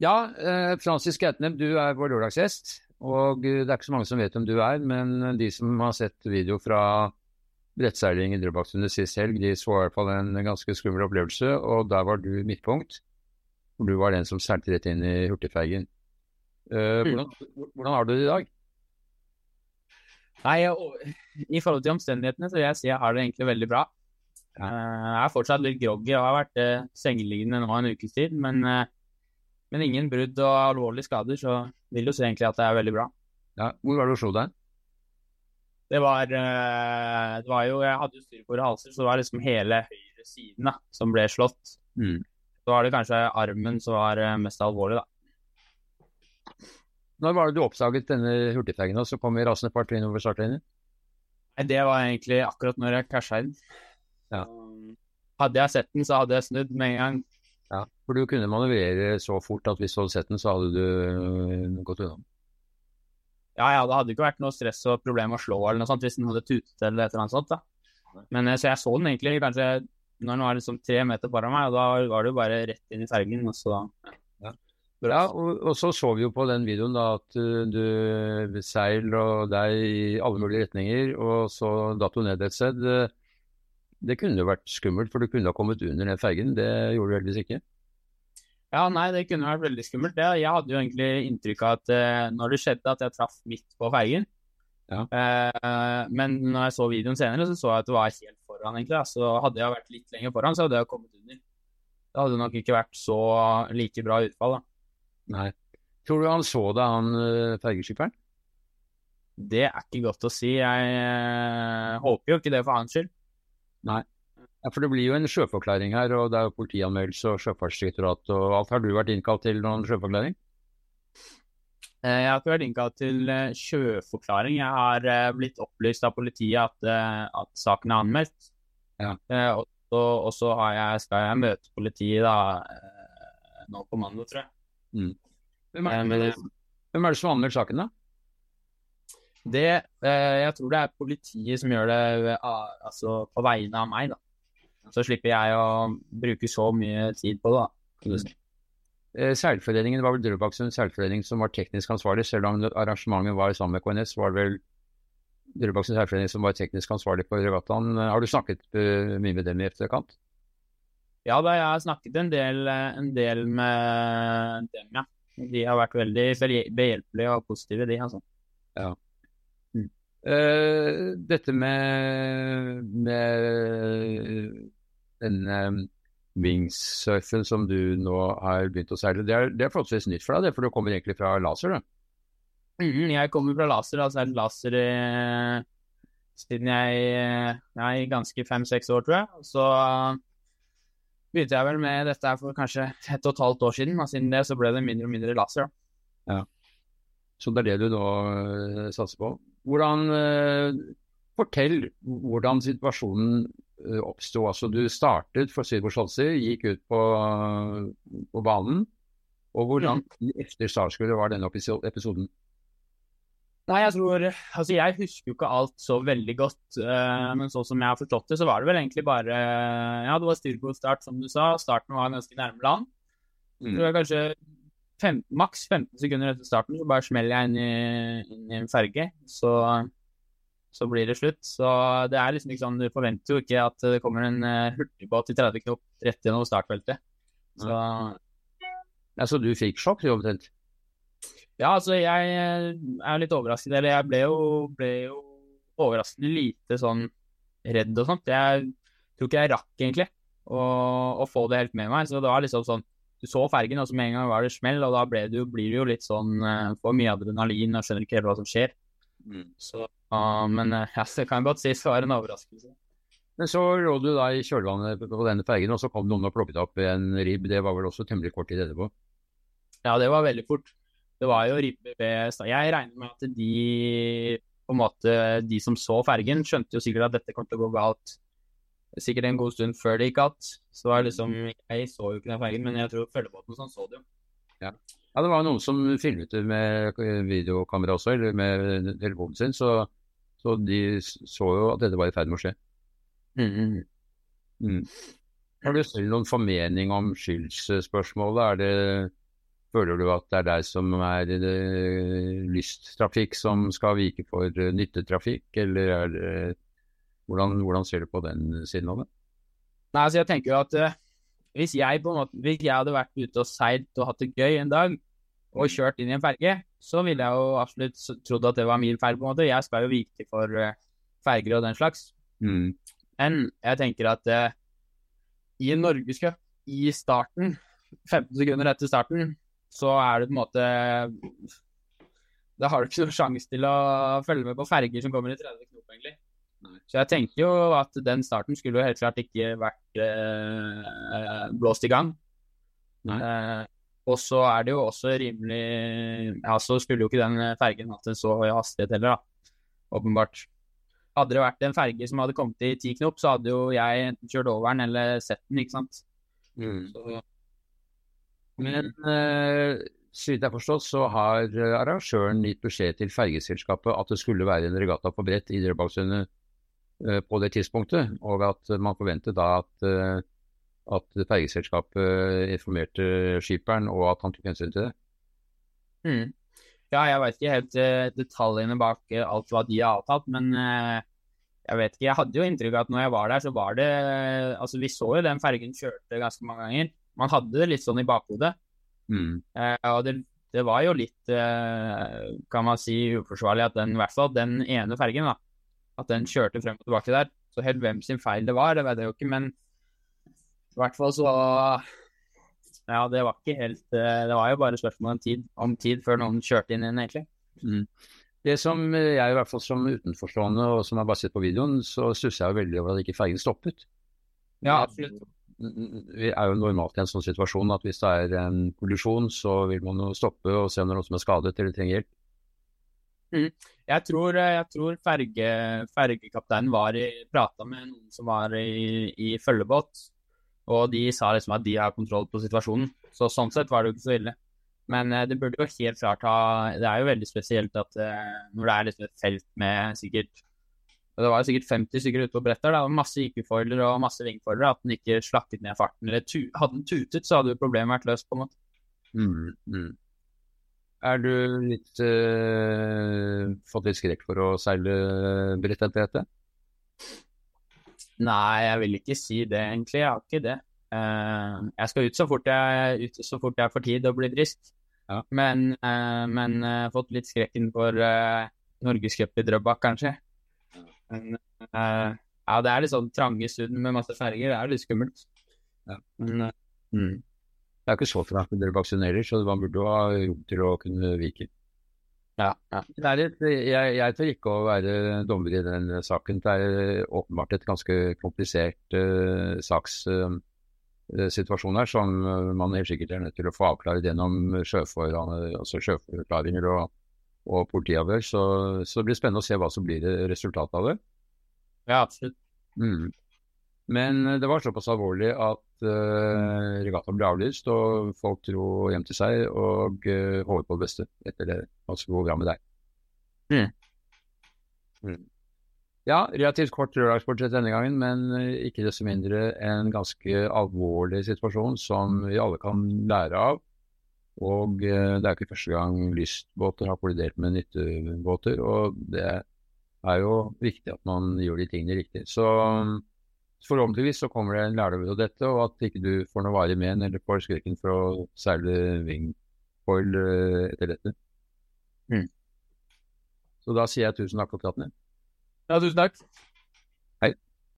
Ja, eh, Francis Gautnem, du er vår lørdagsgjest. Og eh, det er ikke så mange som vet hvem du er, men de som har sett video fra brettseiling i Drøbaksundet sist helg, de så i hvert fall en ganske skummel opplevelse, og der var du midtpunkt. For du var den som seilte rett inn i hurtigfergen. Eh, hvordan, hvordan har du det i dag? Nei, jeg, I forhold til omstendighetene så vil jeg si jeg har det egentlig veldig bra. Uh, jeg er fortsatt litt groggy og har vært eh, sengeliggende nå en ukes tid, men uh, men ingen brudd og alvorlige skader, så vil du se egentlig at det er veldig bra. Ja, Hvor var det du slo deg? Det var, eh, det var jo Jeg hadde jo styrbord halser, så det var liksom hele høyre siden da, som ble slått. Mm. Så var det kanskje armen som var eh, mest alvorlig, da. Når var det du oppdaget denne hurtigfeigen og så kom i rasende par trinn over startlinjen? Det var egentlig akkurat når jeg casha inn. Ja. Hadde jeg sett den, så hadde jeg snudd med en gang. Ja, for du kunne manøvrere så fort at hvis du hadde sett den, så hadde du øh, gått unna. Ja, ja, det hadde ikke vært noe stress og problem å slå eller noe sånt hvis den hadde tutet eller et eller annet sånt. da. Men øh, Så jeg så den egentlig kanskje når den var liksom tre meter foran meg, og da var det jo bare rett inn i fergen. og så... Ja. Ja, og, og, så så vi jo på den videoen da at øh, du seil og deg i alle mulige retninger, og så datt du ned et sted. Det kunne jo vært skummelt, for du kunne ha kommet under den fergen. Det gjorde du heldigvis ikke. Ja, nei, det kunne vært veldig skummelt. Det. Jeg hadde jo egentlig inntrykk av at uh, når det skjedde, at jeg traff midt på fergen. Ja. Uh, men når jeg så videoen senere, så så jeg at det var helt foran, egentlig. Da. Så hadde jeg vært litt lenger foran, så hadde jeg kommet under. Det hadde nok ikke vært så like bra utfall, da. Nei. Tror du han så deg, han uh, fergeskipperen? Det er ikke godt å si. Jeg håper jo ikke det for hans skyld. Nei. Ja, For det blir jo en sjøforklaring her, og det er jo politianmeldelse og Sjøfartsdirektoratet og alt. Har du vært innkalt til noen sjøforklaring? Eh, jeg har ikke vært innkalt til eh, sjøforklaring. Jeg har eh, blitt opplyst av politiet at, at saken er anmeldt. Ja. Og, og, så jeg, skal jeg møte politiet da, nå på mandag, tror jeg. Mm. Hvem, er det, hvem er det som anmelder saken, da? Det, eh, jeg tror det er politiet som gjør det eh, altså, på vegne av meg, da. Så slipper jeg å bruke så mye tid på det, da. Eh, seilforeningen var vel Drøbaksunds seilforening som var teknisk ansvarlig, selv om arrangementet var sammen med KNS, var det vel Drøbaksunds seilforening som var teknisk ansvarlig på regattaen. Har du snakket mye med dem i etterkant? Ja, da, jeg har snakket en del, en del med dem, ja. De har vært veldig behjelpelige og positive, de, altså. Ja. Uh, dette med, med denne wingsurfen som du nå har begynt å seile, det er, det er forholdsvis nytt for deg, det, for du kommer egentlig fra laser? du? Mm, jeg kommer fra laser, altså er laser eh, siden jeg er ganske fem-seks år, tror jeg. Så begynte jeg vel med dette for kanskje et og et halvt år siden, og siden det så ble det mindre og mindre laser. Ja. Så det er det du nå satser på? Hvordan, eh, fortell hvordan situasjonen eh, oppsto. Altså, du startet for Sydvor Scholzer, gikk ut på, på, banen. Og hvor lang mm. etter startskuddet var denne episoden? Nei, jeg tror Altså, jeg husker jo ikke alt så veldig godt. Uh, men sånn som jeg har forstått det, så var det vel egentlig bare Ja, det var styrbordstart, som du sa. Starten var ganske nærme land. Mm. Det var kanskje fem, maks 15 sekunder etter starten så bare smeller jeg inn i, inn i en ferge. Så, så, blir det slutt. Så det er liksom ikke sånn, du forventer jo ikke at det kommer en uh, hurtigbåt i 30 knop rett gjennom startfeltet. Så, ja, så du fikk sjokk, du omtrent? Ja, altså jeg eh, er litt overrasket. Eller jeg ble jo, ble jo overraskende lite sånn redd og sånt. Jeg tror ikke jeg rakk egentlig å, å få det helt med meg. Så det var liksom sånn du så fergen, og så med en gang var det smell, og da det jo, blir det jo litt sånn uh, For mye adrenalin og skjønner ikke helt hva som skjer. Mm. Så, uh, men uh, ja, det kan jeg godt si det var en overraskelse. Men så lå du da i kjølvannet på denne fergen, og så kom noen og plukket opp en ribb. Det var vel også temmelig kort tid etterpå? Ja, det var veldig fort. Det var jo ribbe ved Jeg regner med at de på en måte, de som så fergen, skjønte jo sikkert at dette kom til å gå galt sikkert en god stund før det gikk att. Så var liksom, Jeg så jo ikke den fergen, men jeg tror følgebåten sånn så det jo. Ja. ja. det var noen som filmet det med videokamera også, eller med telefonen sin, så, så, de så jo at dette var i ferd med å skje. Mm. Mm. Har du selv noen formening om skyldsspørsmålet? Er det Føler du at det er deg som er det lysttrafikk som skal vike for nyttetrafikk, eller er det, hvordan, hvordan, ser du på den siden av det? Nei, altså jeg tenker jo at uh, hvis, jeg på en måte, hvis jeg hadde vært ute og seilt og hatt det gøy en dag, og kjørt inn i en ferge, så ville jeg jo absolutt trodd at det var min feil, på en måte. Jeg skal jo vike for uh, ferger og den slags. Mm. Men jeg tenker at uh, i en norgescup, i starten, 15 sekunder etter starten, så er det på en måte Da har du ikke noen sjanse til å følge med på ferger som kommer i 30 knop, egentlig. Så jeg tenker jo at den starten skulle jo helt klart ikke vært eh, blåst i gang. Eh, og så er det jo også rimelig Ja, så skulle jo ikke den fergen hatt en så høy hastighet heller, da. Åpenbart. Hadde det vært en ferge som hadde kommet i ti knop, så hadde jo jeg enten kjørt over den eller sett den, ikke sant. Mm. Så men eh, så vidt jeg har forstått, så har eh, arrangøren gitt beskjed til fergeselskapet at det skulle være en regatta på brett i Drøbaksundet eh, på det tidspunktet, og at man forventet da at, eh, at fergeselskapet informerte skipperen, og at han tok hensyn til det. Mm. Ja, jeg vet ikke helt uh, detaljene bak alt hva de har avtalt, men jeg vet ikke. Jeg hadde jo inntrykk av at når jeg var der, så var det Altså, vi så jo den fergen kjørte ganske mange ganger man hadde det litt sånn i bakhodet. Mm. Eh, og det, det, var jo litt, eh, kan man si, uforsvarlig at den, i hvert fall den ene fergen, da, at den kjørte frem og tilbake der. Så helt hvem sin feil det var, det vet jeg jo ikke, men i hvert fall så Ja, det var ikke helt eh, Det var jo bare spørsmål om tid, om tid før noen kjørte inn igjen, egentlig. Mm. Det som jeg i hvert fall som utenforstående, og som har bare sett på videoen, så stusser jeg jo veldig over at ikke fergen stoppet. Ja, absolutt vi er jo normalt i en sånn situasjon at hvis det er en kollisjon, så vil man jo stoppe og se om det er noen som er skadet eller trenger hjelp. Mm. Jeg tror, jeg tror ferge, fergekapteinen var prata med noen som var i, i, følgebåt, og de sa liksom at de har kontroll på situasjonen. Så sånn sett var det jo ikke så ille. Men eh, det burde jo helt klart ha Det er jo veldig spesielt at eh, når det er liksom et felt med sikkert det var jo sikkert 50 stykker ute på brettet det var masse IQ-foiler og masse vingfoilere. At den ikke slakket ned farten. Eller tu, hadde den tutet, så hadde jo problemet vært løst, på en måte. Mm, mm. Er du litt uh, fått litt skrekk for å seile brett etter dette? Nei, jeg vil ikke si det, egentlig. Jeg har ikke det. Uh, jeg skal ut så fort jeg, ut så fort jeg får tid og blir frisk. Ja. Men, uh, men fått litt skrekken for uh, norgescup i Drøbak, kanskje. Men uh, ja, det er litt sånn trange stund med masse ferger. Det er litt skummelt. Ja. Men, uh, mm. Det er ikke så trangt med dere vaksinerer, så man burde jo ha rom til å kunne vike. Ja, ja. Litt, jeg, jeg tør ikke å være dommer i den saken. Det er åpenbart et ganske komplisert uh, sakssituasjon uh, her, som man helt sikkert er nødt til å få avklart gjennom sjøfor, altså og og politiavhør. Så, så det blir spennende å se hva som blir resultatet av det. Ja, absolutt. Mm. Men det var såpass alvorlig at uh, regattaen ble avlyst, og folk dro hjem til seg og uh, håper på det beste etter det. Altså gå bra med deg. Mm. Mm. Ja, relativt kort lørdagsbudsjett denne gangen, men uh, ikke desto mindre en ganske alvorlig situasjon som vi alle kan lære av. Og uh, det er ikke første gang lystbåter har kollidert med nyttebåter, og det er jo viktig at man gjør de tingene riktig. Så forhåpentligvis så kommer det en lærdom av dette, og at ikke du får noe varig men eller får skrekken for å seile wingfoil eh, etter dette. Mm. Så da sier jeg tusen takk for praten. Ja, tusen takk.